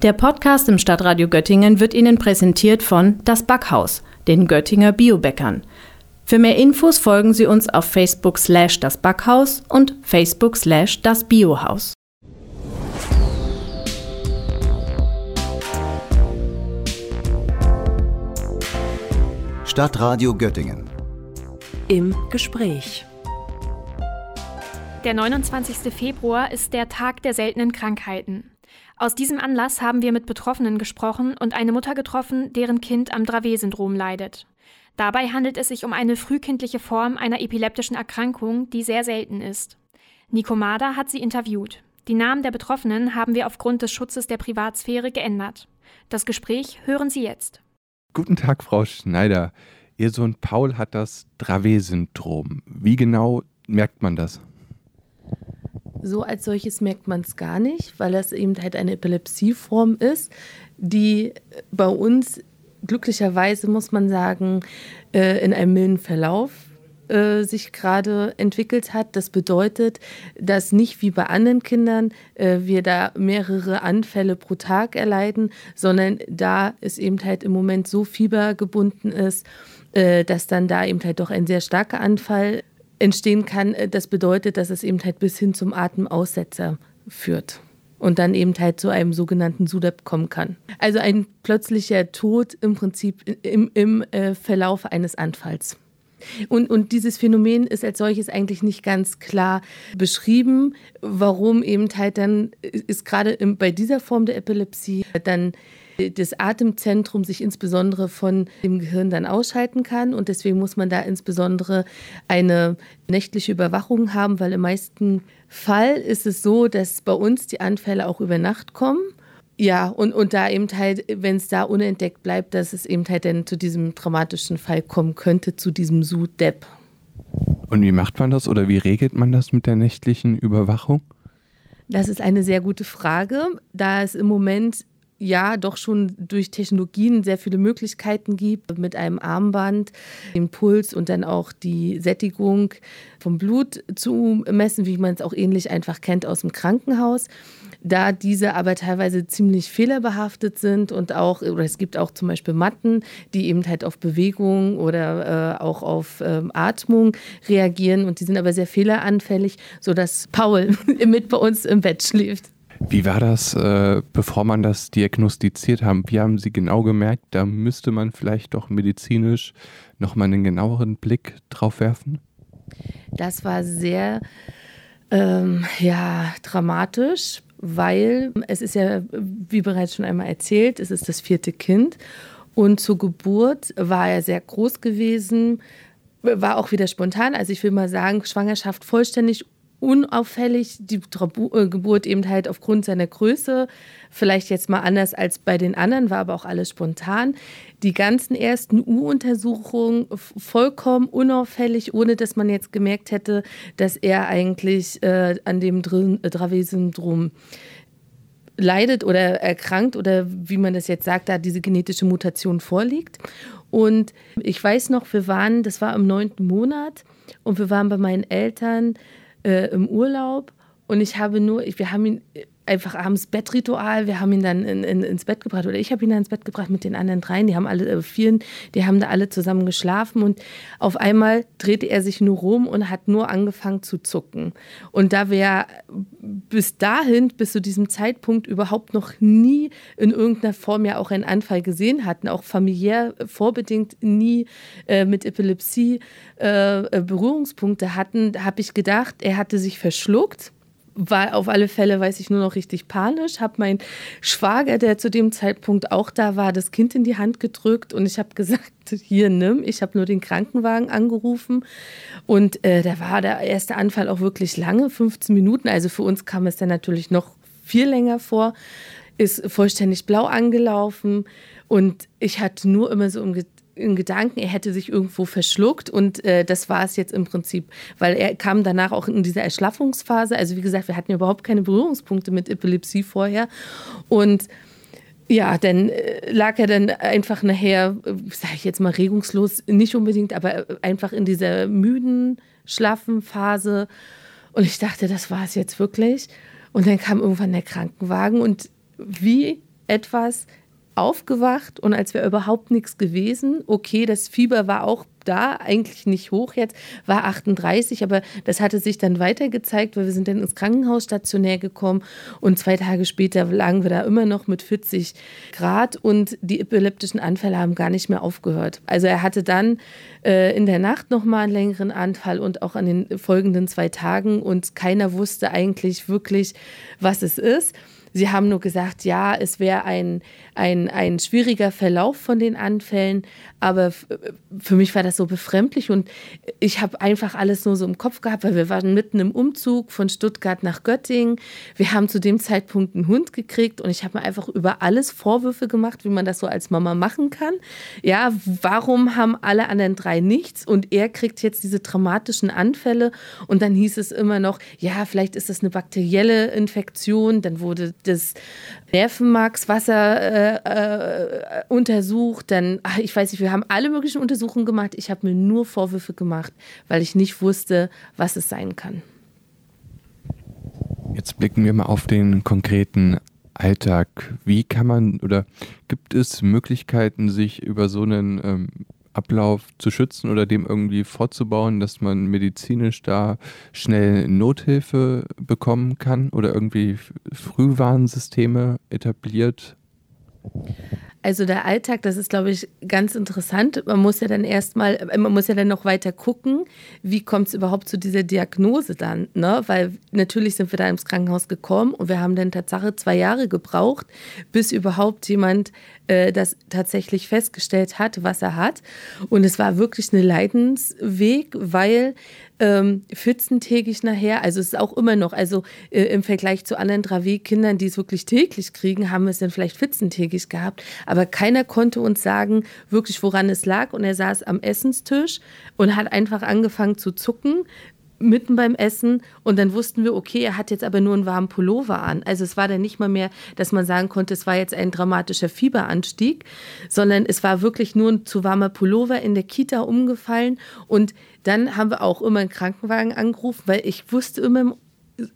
Der Podcast im Stadtradio Göttingen wird Ihnen präsentiert von Das Backhaus, den Göttinger Biobäckern. Für mehr Infos folgen Sie uns auf Facebook slash das Backhaus und Facebook slash das Biohaus. Stadtradio Göttingen. Im Gespräch. Der 29. Februar ist der Tag der seltenen Krankheiten. Aus diesem Anlass haben wir mit Betroffenen gesprochen und eine Mutter getroffen, deren Kind am Dravet-Syndrom leidet. Dabei handelt es sich um eine frühkindliche Form einer epileptischen Erkrankung, die sehr selten ist. Nico Mader hat sie interviewt. Die Namen der Betroffenen haben wir aufgrund des Schutzes der Privatsphäre geändert. Das Gespräch hören Sie jetzt. Guten Tag, Frau Schneider. Ihr Sohn Paul hat das Dravet-Syndrom. Wie genau merkt man das? So als solches merkt man es gar nicht, weil das eben halt eine Epilepsieform ist, die bei uns glücklicherweise, muss man sagen, äh, in einem milden Verlauf äh, sich gerade entwickelt hat. Das bedeutet, dass nicht wie bei anderen Kindern äh, wir da mehrere Anfälle pro Tag erleiden, sondern da es eben halt im Moment so fiebergebunden ist, dass dann da eben halt doch ein sehr starker Anfall entstehen kann, äh, das bedeutet, dass es eben halt bis hin zum Atemaussetzer führt und dann eben halt zu einem sogenannten SUDEP kommen kann. Also ein plötzlicher Tod im Prinzip im, im äh, Verlauf eines Anfalls. Und, und dieses Phänomen ist als solches eigentlich nicht ganz klar beschrieben, warum eben halt dann ist gerade bei dieser Form der Epilepsie dann das Atemzentrum sich insbesondere von dem Gehirn dann ausschalten kann. Und deswegen muss man da insbesondere eine nächtliche Überwachung haben, weil im meisten Fall ist es so, dass bei uns die Anfälle auch über Nacht kommen. Ja, und, und da eben halt, wenn es da unentdeckt bleibt, dass es eben halt dann zu diesem dramatischen Fall kommen könnte, zu diesem SUDEP. Und wie macht man das oder wie regelt man das mit der nächtlichen Überwachung? Das ist eine sehr gute Frage, da es im Moment ja doch schon durch Technologien sehr viele Möglichkeiten gibt, mit einem Armband den Puls und dann auch die Sättigung vom Blut zu messen, wie man es auch ähnlich einfach kennt aus dem Krankenhaus. Da diese aber teilweise ziemlich fehlerbehaftet sind und auch, oder es gibt auch zum Beispiel Matten, die eben halt auf Bewegung oder äh, auch auf ähm, Atmung reagieren und die sind aber sehr fehleranfällig, sodass Paul mit bei uns im Bett schläft. Wie war das, äh, bevor man das diagnostiziert haben? Wie haben Sie genau gemerkt, da müsste man vielleicht doch medizinisch nochmal einen genaueren Blick drauf werfen? Das war sehr ähm, ja, dramatisch, weil es ist ja, wie bereits schon einmal erzählt, es ist das vierte Kind. Und zur Geburt war er sehr groß gewesen, war auch wieder spontan. Also ich will mal sagen, Schwangerschaft vollständig unauffällig, die äh, Geburt eben halt aufgrund seiner Größe, vielleicht jetzt mal anders als bei den anderen, war aber auch alles spontan. Die ganzen ersten U-Untersuchungen vollkommen unauffällig, ohne dass man jetzt gemerkt hätte, dass er eigentlich äh, an dem äh, Dravet-Syndrom leidet oder erkrankt oder wie man das jetzt sagt, da diese genetische Mutation vorliegt. Und ich weiß noch, wir waren, das war im neunten Monat und wir waren bei meinen Eltern äh, im Urlaub und ich habe nur, wir haben ihn einfach abends Bettritual, wir haben ihn dann in, in, ins Bett gebracht oder ich habe ihn dann ins Bett gebracht mit den anderen dreien, die haben alle, äh, vieren, die haben da alle zusammen geschlafen und auf einmal drehte er sich nur rum und hat nur angefangen zu zucken. Und da wir bis dahin, bis zu diesem Zeitpunkt überhaupt noch nie in irgendeiner Form ja auch einen Anfall gesehen hatten, auch familiär vorbedingt nie äh, mit Epilepsie äh, äh Berührungspunkte hatten, habe ich gedacht, er hatte sich verschluckt war auf alle Fälle, weiß ich, nur noch richtig panisch. Habe mein Schwager, der zu dem Zeitpunkt auch da war, das Kind in die Hand gedrückt und ich habe gesagt, hier nimm. Ich habe nur den Krankenwagen angerufen und äh, da war der erste Anfall auch wirklich lange, 15 Minuten. Also für uns kam es dann natürlich noch viel länger vor. Ist vollständig blau angelaufen und ich hatte nur immer so im in Gedanken, er hätte sich irgendwo verschluckt und äh, das war es jetzt im Prinzip, weil er kam danach auch in dieser Erschlaffungsphase. Also wie gesagt, wir hatten überhaupt keine Berührungspunkte mit Epilepsie vorher und ja, dann äh, lag er dann einfach nachher, sage ich jetzt mal regungslos, nicht unbedingt, aber einfach in dieser müden, schlaffen Phase. Und ich dachte, das war es jetzt wirklich. Und dann kam irgendwann der Krankenwagen und wie etwas aufgewacht und als wäre überhaupt nichts gewesen. Okay, das Fieber war auch da, eigentlich nicht hoch jetzt, war 38, aber das hatte sich dann weiter gezeigt, weil wir sind dann ins Krankenhaus stationär gekommen und zwei Tage später lagen wir da immer noch mit 40 Grad und die epileptischen Anfälle haben gar nicht mehr aufgehört. Also er hatte dann äh, in der Nacht nochmal einen längeren Anfall und auch an den folgenden zwei Tagen und keiner wusste eigentlich wirklich, was es ist. Sie haben nur gesagt, ja, es wäre ein, ein, ein schwieriger Verlauf von den Anfällen, aber für mich war das so befremdlich und ich habe einfach alles nur so im Kopf gehabt, weil wir waren mitten im Umzug von Stuttgart nach Göttingen. Wir haben zu dem Zeitpunkt einen Hund gekriegt und ich habe mir einfach über alles Vorwürfe gemacht, wie man das so als Mama machen kann. Ja, warum haben alle anderen drei nichts und er kriegt jetzt diese dramatischen Anfälle und dann hieß es immer noch, ja, vielleicht ist das eine bakterielle Infektion, dann wurde das Nervenmarkswasser äh, äh, untersucht, dann, ach, ich weiß nicht, wir haben alle möglichen Untersuchungen gemacht. Ich habe mir nur Vorwürfe gemacht, weil ich nicht wusste, was es sein kann. Jetzt blicken wir mal auf den konkreten Alltag. Wie kann man oder gibt es Möglichkeiten, sich über so einen ähm, Ablauf zu schützen oder dem irgendwie vorzubauen, dass man medizinisch da schnell Nothilfe bekommen kann oder irgendwie Frühwarnsysteme etabliert? Also der Alltag, das ist, glaube ich, ganz interessant. Man muss ja dann erstmal, man muss ja dann noch weiter gucken, wie kommt es überhaupt zu dieser Diagnose dann, ne? Weil natürlich sind wir da ins Krankenhaus gekommen und wir haben dann Tatsache zwei Jahre gebraucht, bis überhaupt jemand äh, das tatsächlich festgestellt hat, was er hat. Und es war wirklich ein Leidensweg, weil ähm, pfützentägig nachher. Also es ist auch immer noch, also äh, im Vergleich zu anderen Dravé-Kindern, die es wirklich täglich kriegen, haben wir es dann vielleicht pfützentägig gehabt. Aber keiner konnte uns sagen, wirklich, woran es lag. Und er saß am Essenstisch und hat einfach angefangen zu zucken, mitten beim Essen und dann wussten wir, okay, er hat jetzt aber nur einen warmen Pullover an. Also es war dann nicht mal mehr, dass man sagen konnte, es war jetzt ein dramatischer Fieberanstieg, sondern es war wirklich nur ein zu warmer Pullover in der Kita umgefallen und dann haben wir auch immer einen Krankenwagen angerufen, weil ich wusste immer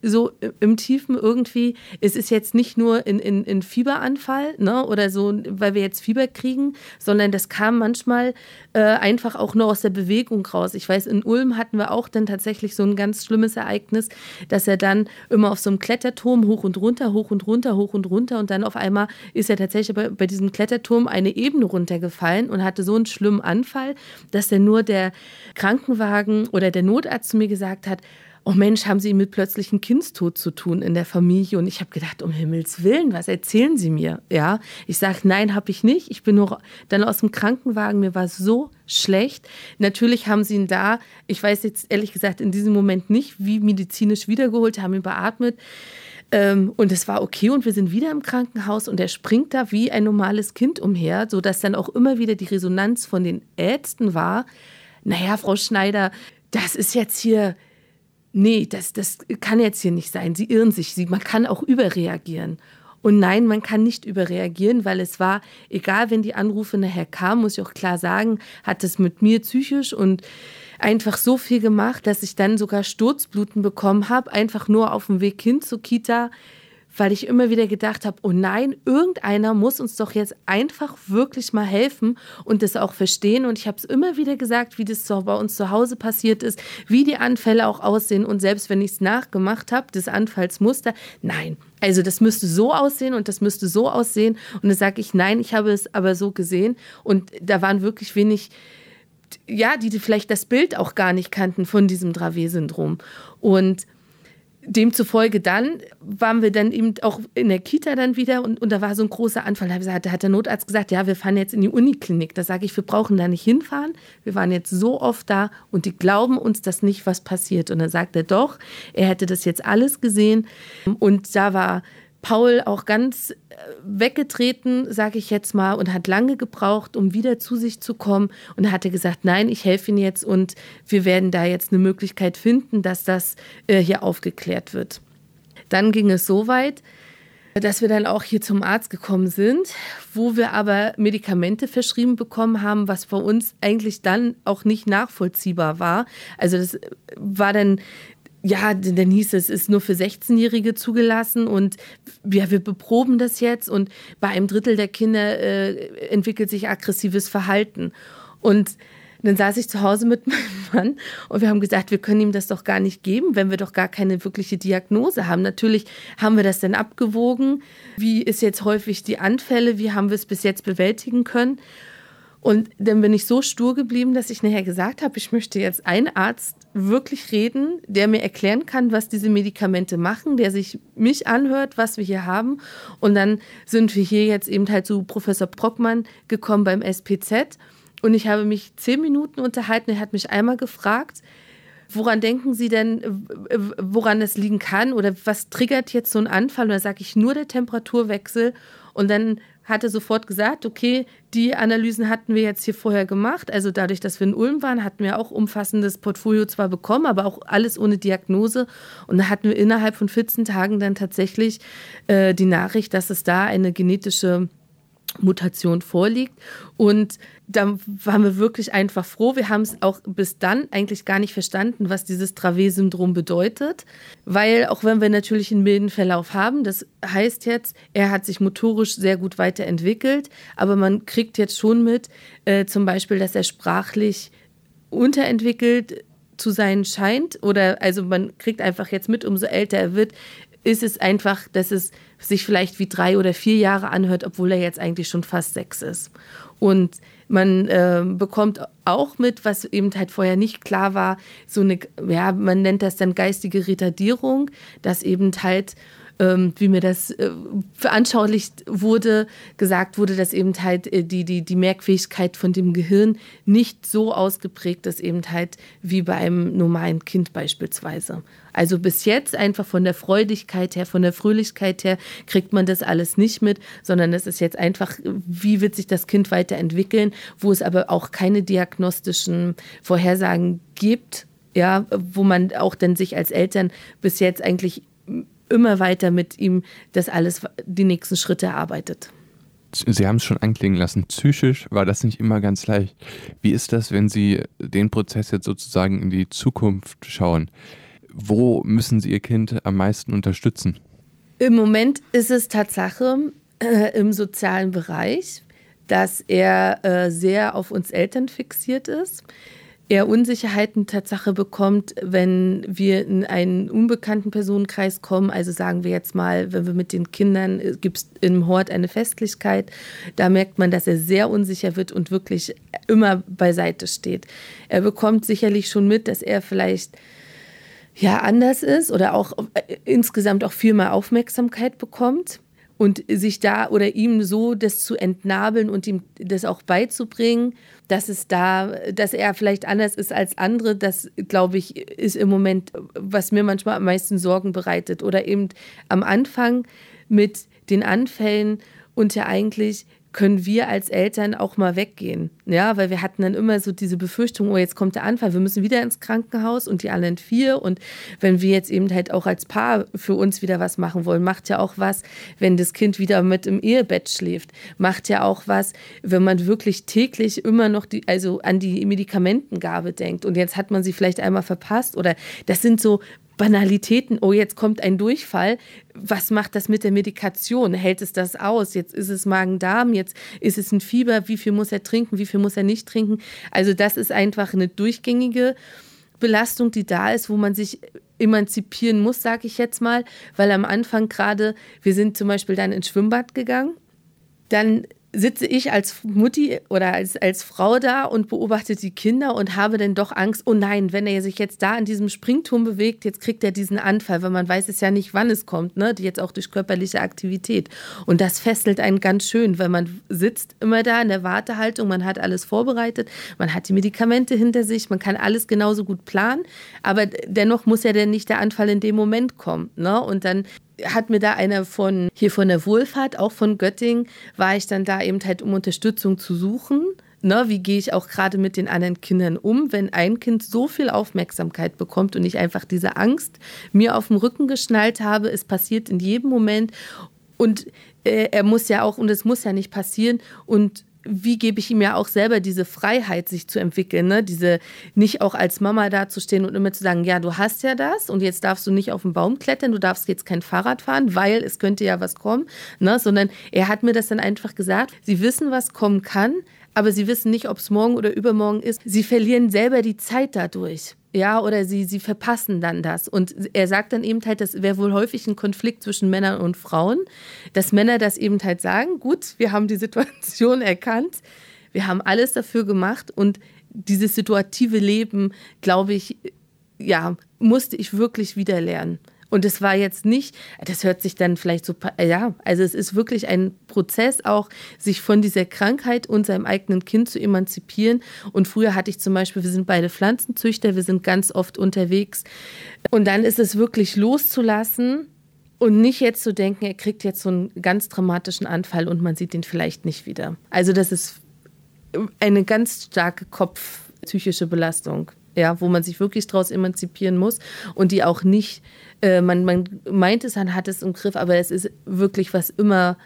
so im Tiefen irgendwie, es ist jetzt nicht nur ein in, in Fieberanfall ne, oder so, weil wir jetzt Fieber kriegen, sondern das kam manchmal äh, einfach auch nur aus der Bewegung raus. Ich weiß, in Ulm hatten wir auch dann tatsächlich so ein ganz schlimmes Ereignis, dass er dann immer auf so einem Kletterturm hoch und runter, hoch und runter, hoch und runter und dann auf einmal ist er tatsächlich bei, bei diesem Kletterturm eine Ebene runtergefallen und hatte so einen schlimmen Anfall, dass dann nur der Krankenwagen oder der Notarzt zu mir gesagt hat, oh Mensch, haben Sie mit plötzlichen Kindstod zu tun in der Familie? Und ich habe gedacht, um Himmels Willen, was erzählen Sie mir? Ja, ich sage, nein, habe ich nicht. Ich bin nur dann aus dem Krankenwagen, mir war so schlecht. Natürlich haben sie ihn da, ich weiß jetzt ehrlich gesagt in diesem Moment nicht, wie medizinisch wiedergeholt, haben ihn beatmet. Ähm, und es war okay und wir sind wieder im Krankenhaus und er springt da wie ein normales Kind umher, sodass dann auch immer wieder die Resonanz von den Ärzten war. Naja, Frau Schneider, das ist jetzt hier nee, das, das kann jetzt hier nicht sein. Sie irren sich. Sie, man kann auch überreagieren. Und nein, man kann nicht überreagieren, weil es war, egal wenn die Anrufe nachher kamen, muss ich auch klar sagen, hat es mit mir psychisch und einfach so viel gemacht, dass ich dann sogar Sturzbluten bekommen habe, einfach nur auf dem Weg hin zur Kita weil ich immer wieder gedacht habe, oh nein, irgendeiner muss uns doch jetzt einfach wirklich mal helfen und das auch verstehen. Und ich habe es immer wieder gesagt, wie das so bei uns zu Hause passiert ist, wie die Anfälle auch aussehen. Und selbst wenn ich es nachgemacht habe, das Anfallsmuster, nein, also das müsste so aussehen und das müsste so aussehen. Und dann sage ich, nein, ich habe es aber so gesehen. Und da waren wirklich wenig, ja, die vielleicht das Bild auch gar nicht kannten von diesem Dravet-Syndrom. Und demzufolge dann waren wir dann eben auch in der Kita dann wieder und, und da war so ein großer Anfall. Da hat der Notarzt gesagt, ja, wir fahren jetzt in die Uniklinik. Da sage ich, wir brauchen da nicht hinfahren. Wir waren jetzt so oft da und die glauben uns das nicht, was passiert. Und dann sagt er doch, er hätte das jetzt alles gesehen. Und da war Paul auch ganz äh, weggetreten, sage ich jetzt mal, und hat lange gebraucht, um wieder zu sich zu kommen. Und hatte gesagt, nein, ich helfe Ihnen jetzt und wir werden da jetzt eine Möglichkeit finden, dass das äh, hier aufgeklärt wird. Dann ging es so weit, dass wir dann auch hier zum Arzt gekommen sind, wo wir aber Medikamente verschrieben bekommen haben, was bei uns eigentlich dann auch nicht nachvollziehbar war. Also das war dann ja, dann hieß es, ist nur für 16-Jährige zugelassen und ja, wir beproben das jetzt und bei einem Drittel der Kinder äh, entwickelt sich aggressives Verhalten. Und dann saß ich zu Hause mit meinem Mann und wir haben gesagt, wir können ihm das doch gar nicht geben, wenn wir doch gar keine wirkliche Diagnose haben. Natürlich haben wir das dann abgewogen. Wie ist jetzt häufig die Anfälle? Wie haben wir es bis jetzt bewältigen können? Und dann bin ich so stur geblieben, dass ich nachher gesagt habe, ich möchte jetzt einen Arzt wirklich reden, der mir erklären kann, was diese Medikamente machen, der sich mich anhört, was wir hier haben. Und dann sind wir hier jetzt eben halt zu Professor Brockmann gekommen beim SPZ. Und ich habe mich zehn Minuten unterhalten. Er hat mich einmal gefragt, woran denken Sie denn, woran es liegen kann oder was triggert jetzt so einen Anfall? Und da sage ich nur der Temperaturwechsel. Und dann hatte sofort gesagt, okay, die Analysen hatten wir jetzt hier vorher gemacht. Also dadurch, dass wir in Ulm waren, hatten wir auch umfassendes Portfolio zwar bekommen, aber auch alles ohne Diagnose. Und da hatten wir innerhalb von 14 Tagen dann tatsächlich äh, die Nachricht, dass es da eine genetische Mutation vorliegt. Und da waren wir wirklich einfach froh. Wir haben es auch bis dann eigentlich gar nicht verstanden, was dieses Dravet-Syndrom bedeutet. Weil auch wenn wir natürlich einen milden Verlauf haben, das heißt jetzt, er hat sich motorisch sehr gut weiterentwickelt, aber man kriegt jetzt schon mit, äh, zum Beispiel, dass er sprachlich unterentwickelt zu sein scheint. Oder also man kriegt einfach jetzt mit, umso älter er wird, ist es einfach, dass es sich vielleicht wie drei oder vier Jahre anhört, obwohl er jetzt eigentlich schon fast sechs ist. Und man äh, bekommt auch mit, was eben halt vorher nicht klar war, so eine, ja, man nennt das dann geistige Retardierung, dass eben halt ähm, wie mir das äh, veranschaulicht wurde, gesagt wurde, dass eben halt äh, die, die, die Merkfähigkeit von dem Gehirn nicht so ausgeprägt ist, eben halt wie bei einem normalen Kind beispielsweise. Also bis jetzt einfach von der Freudigkeit her, von der Fröhlichkeit her kriegt man das alles nicht mit, sondern es ist jetzt einfach, wie wird sich das Kind weiterentwickeln, wo es aber auch keine diagnostischen Vorhersagen gibt, ja, wo man auch dann sich als Eltern bis jetzt eigentlich immer weiter mit ihm das alles, die nächsten Schritte erarbeitet. Sie haben es schon anklingen lassen. Psychisch war das nicht immer ganz leicht. Wie ist das, wenn Sie den Prozess jetzt sozusagen in die Zukunft schauen? Wo müssen Sie Ihr Kind am meisten unterstützen? Im Moment ist es Tatsache äh, im sozialen Bereich, dass er äh, sehr auf uns Eltern fixiert ist er Unsicherheiten Tatsache bekommt, wenn wir in einen unbekannten Personenkreis kommen. Also sagen wir jetzt mal, wenn wir mit den Kindern, äh, gibt es im Hort eine Festlichkeit, da merkt man, dass er sehr unsicher wird und wirklich immer beiseite steht. Er bekommt sicherlich schon mit, dass er vielleicht ja anders ist oder auch äh, insgesamt auch viel mehr Aufmerksamkeit bekommt und sich da oder ihm so das zu entnabeln und ihm das auch beizubringen, dass es da, dass er vielleicht anders ist als andere, das glaube ich, ist im Moment, was mir manchmal am meisten Sorgen bereitet. Oder eben am Anfang mit den Anfällen und ja eigentlich können wir als Eltern auch mal weggehen. Ja, weil wir hatten dann immer so diese Befürchtung, oh, jetzt kommt der Anfall, wir müssen wieder ins Krankenhaus und die anderen vier. Und wenn wir jetzt eben halt auch als Paar für uns wieder was machen wollen, macht ja auch was, wenn das Kind wieder mit im Ehebett schläft. Macht ja auch was, wenn man wirklich täglich immer noch die, also an die Medikamentengabe denkt. Und jetzt hat man sie vielleicht einmal verpasst oder das sind so Banalitäten, oh, jetzt kommt ein Durchfall. Was macht das mit der Medikation? Hält es das aus? Jetzt ist es Magen-Darm, jetzt ist es ein Fieber. Wie viel muss er trinken? Wie viel muss er nicht trinken? Also, das ist einfach eine durchgängige Belastung, die da ist, wo man sich emanzipieren muss, sage ich jetzt mal. Weil am Anfang gerade, wir sind zum Beispiel dann ins Schwimmbad gegangen. Dann sitze ich als Mutti oder als, als Frau da und beobachte die Kinder und habe dann doch Angst, oh nein, wenn er sich jetzt da in diesem Springturm bewegt, jetzt kriegt er diesen Anfall, weil man weiß es ja nicht, wann es kommt, ne? jetzt auch durch körperliche Aktivität. Und das fesselt einen ganz schön, weil man sitzt immer da in der Wartehaltung, man hat alles vorbereitet, man hat die Medikamente hinter sich, man kann alles genauso gut planen, aber dennoch muss ja dann nicht der Anfall in dem Moment kommen. Ne? Und dann hat mir da einer von hier von der Wohlfahrt, auch von Göttingen, war ich dann da eben halt, um Unterstützung zu suchen. Ne, wie gehe ich auch gerade mit den anderen Kindern um, wenn ein Kind so viel Aufmerksamkeit bekommt und ich einfach diese Angst mir auf dem Rücken geschnallt habe, es passiert in jedem Moment und äh, er muss ja auch, und es muss ja nicht passieren und wie gebe ich ihm ja auch selber diese Freiheit, sich zu entwickeln, ne? Diese nicht auch als Mama dazustehen und immer zu sagen, ja, du hast ja das und jetzt darfst du nicht auf den Baum klettern, du darfst jetzt kein Fahrrad fahren, weil es könnte ja was kommen, ne? Sondern er hat mir das dann einfach gesagt. Sie wissen, was kommen kann, aber sie wissen nicht, ob es morgen oder übermorgen ist. Sie verlieren selber die Zeit dadurch. Ja, oder sie, sie verpassen dann das. Und er sagt dann eben halt, das wäre wohl häufig ein Konflikt zwischen Männern und Frauen, dass Männer das eben halt sagen, gut, wir haben die Situation erkannt, wir haben alles dafür gemacht und dieses situative Leben, glaube ich, ja, musste ich wirklich wieder lernen. Und es war jetzt nicht, das hört sich dann vielleicht so, ja, also es ist wirklich ein Prozess auch, sich von dieser Krankheit und seinem eigenen Kind zu emanzipieren. Und früher hatte ich zum Beispiel, wir sind beide Pflanzenzüchter, wir sind ganz oft unterwegs. Und dann ist es wirklich loszulassen und nicht jetzt zu denken, er kriegt jetzt so einen ganz dramatischen Anfall und man sieht ihn vielleicht nicht wieder. Also das ist eine ganz starke kopfpsychische Belastung ja, wo man sich wirklich daraus emanzipieren muss und die auch nicht, äh, man, man meint es, man hat es im Griff, aber es ist wirklich, was immer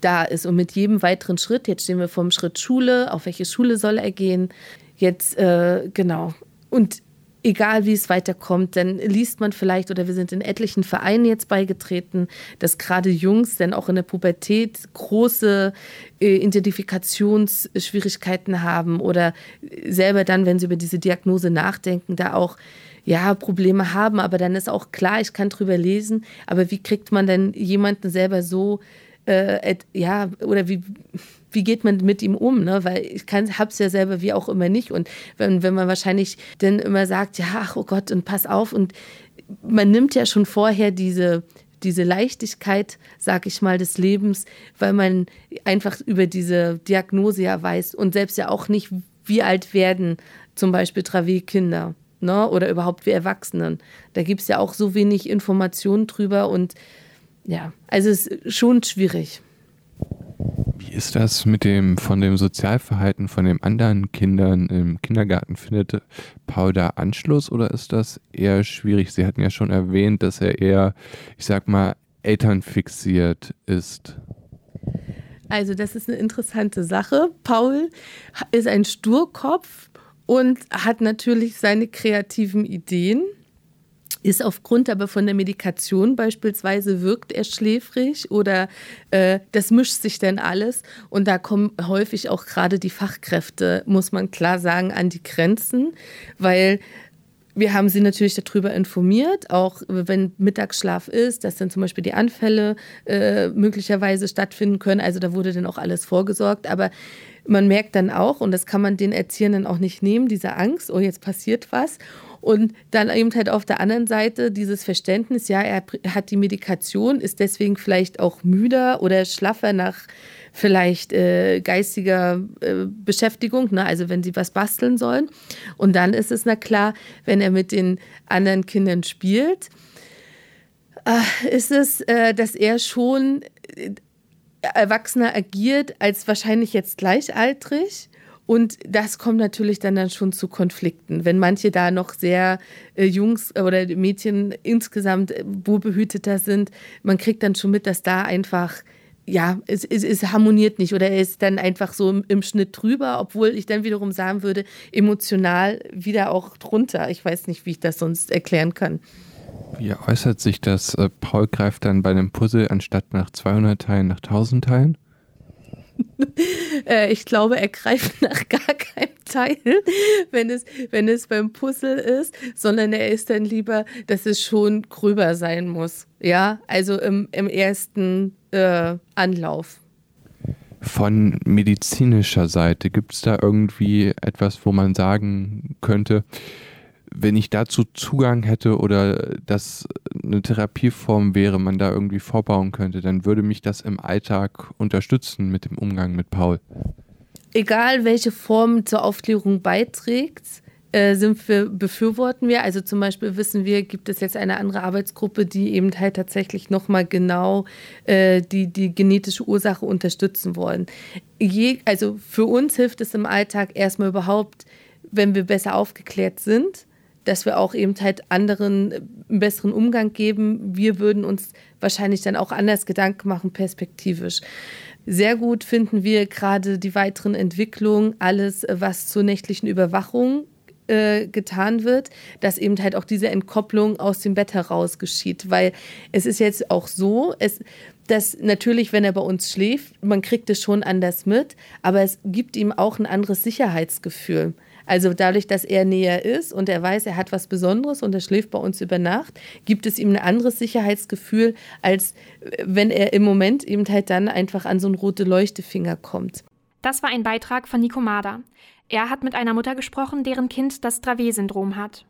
da ist. Und mit jedem weiteren Schritt, jetzt stehen wir vor dem Schritt Schule, auf welche Schule soll er gehen, jetzt, äh, genau. Und egal wie es weiterkommt, dann liest man vielleicht, oder wir sind in etlichen Vereinen jetzt beigetreten, dass gerade Jungs dann auch in der Pubertät große äh, Identifikationsschwierigkeiten haben oder selber dann, wenn sie über diese Diagnose nachdenken, da auch ja, Probleme haben, aber dann ist auch klar, ich kann drüber lesen, aber wie kriegt man denn jemanden selber so, äh, ja, oder wie, wie geht man mit ihm um, ne? Weil ich habe es ja selber wie auch immer nicht. Und wenn, wenn man wahrscheinlich dann immer sagt, ja, ach oh Gott, und pass auf, und man nimmt ja schon vorher diese, diese Leichtigkeit, sag ich mal, des Lebens, weil man einfach über diese Diagnose ja weiß und selbst ja auch nicht, wie alt werden zum Beispiel Travie-Kinder ne? oder überhaupt wie Erwachsenen. Da gibt es ja auch so wenig Informationen drüber und ja, also es ist schon schwierig. Wie ist das mit dem von dem Sozialverhalten von den anderen Kindern im Kindergarten? Findet Paul da Anschluss oder ist das eher schwierig? Sie hatten ja schon erwähnt, dass er eher, ich sag mal, elternfixiert ist. Also das ist eine interessante Sache. Paul ist ein Sturkopf und hat natürlich seine kreativen Ideen ist aufgrund aber von der Medikation beispielsweise, wirkt er schläfrig oder äh, das mischt sich dann alles. Und da kommen häufig auch gerade die Fachkräfte, muss man klar sagen, an die Grenzen, weil wir haben sie natürlich darüber informiert, auch wenn Mittagsschlaf ist, dass dann zum Beispiel die Anfälle äh, möglicherweise stattfinden können. Also da wurde dann auch alles vorgesorgt. Aber man merkt dann auch, und das kann man den Erziehenden auch nicht nehmen, diese Angst, oh, jetzt passiert was. Und dann eben halt auf der anderen Seite dieses Verständnis, ja, er hat die Medikation, ist deswegen vielleicht auch müder oder schlaffer nach vielleicht äh, geistiger äh, Beschäftigung, ne? also wenn sie was basteln sollen. Und dann ist es na klar, wenn er mit den anderen Kindern spielt, äh, ist es, äh, dass er schon äh, erwachsener agiert als wahrscheinlich jetzt gleichaltrig und das kommt natürlich dann, dann schon zu Konflikten. Wenn manche da noch sehr äh, Jungs oder Mädchen insgesamt äh, wohlbehüteter sind, man kriegt dann schon mit, dass da einfach, ja, es, es, es harmoniert nicht oder er ist dann einfach so im, im, Schnitt drüber, obwohl ich dann wiederum sagen würde, emotional wieder auch drunter. Ich weiß nicht, wie ich das sonst erklären kann. Wie äußert sich das? Äh, Paul greift dann bei einem Puzzle anstatt nach 200 Teilen nach 1000 Teilen? Äh, ich glaube, er greift nach gar keinem Teil, wenn es, wenn es beim Puzzle ist, sondern er ist dann lieber, dass es schon gröber sein muss. Ja, also im, im ersten äh, Anlauf. Von medizinischer Seite gibt es da irgendwie etwas, wo man sagen könnte, wenn ich dazu Zugang hätte oder das eine Therapieform wäre, man da irgendwie vorbauen könnte, dann würde mich das im Alltag unterstützen mit dem Umgang mit Paul. Egal welche Form zur Aufklärung beiträgt, äh, sind wir, befürworten wir. Also zum Beispiel wissen wir, gibt es jetzt eine andere Arbeitsgruppe, die eben halt tatsächlich nochmal genau äh, die, die genetische Ursache unterstützen wollen. Je, also für uns hilft es im Alltag erstmal überhaupt, wenn wir besser aufgeklärt sind dass wir auch eben halt anderen einen besseren Umgang geben. Wir würden uns wahrscheinlich dann auch anders Gedanken machen, perspektivisch. Sehr gut finden wir gerade die weiteren Entwicklungen, alles, was zur nächtlichen Überwachung äh, getan wird, dass eben halt auch diese Entkopplung aus dem Bett heraus geschieht. Weil es ist jetzt auch so, es, dass natürlich, wenn er bei uns schläft, man kriegt es schon anders mit, aber es gibt ihm auch ein anderes Sicherheitsgefühl. Also dadurch, dass er näher ist und er weiß, er hat was Besonderes und er schläft bei uns über Nacht, gibt es ihm ein anderes Sicherheitsgefühl, als äh, wenn er im Moment eben halt dann einfach an so einen rote Leuchtefinger kommt. Das war ein Beitrag von Nico Mader. Er hat mit einer Mutter gesprochen, deren Kind das Dravet-Syndrom hat.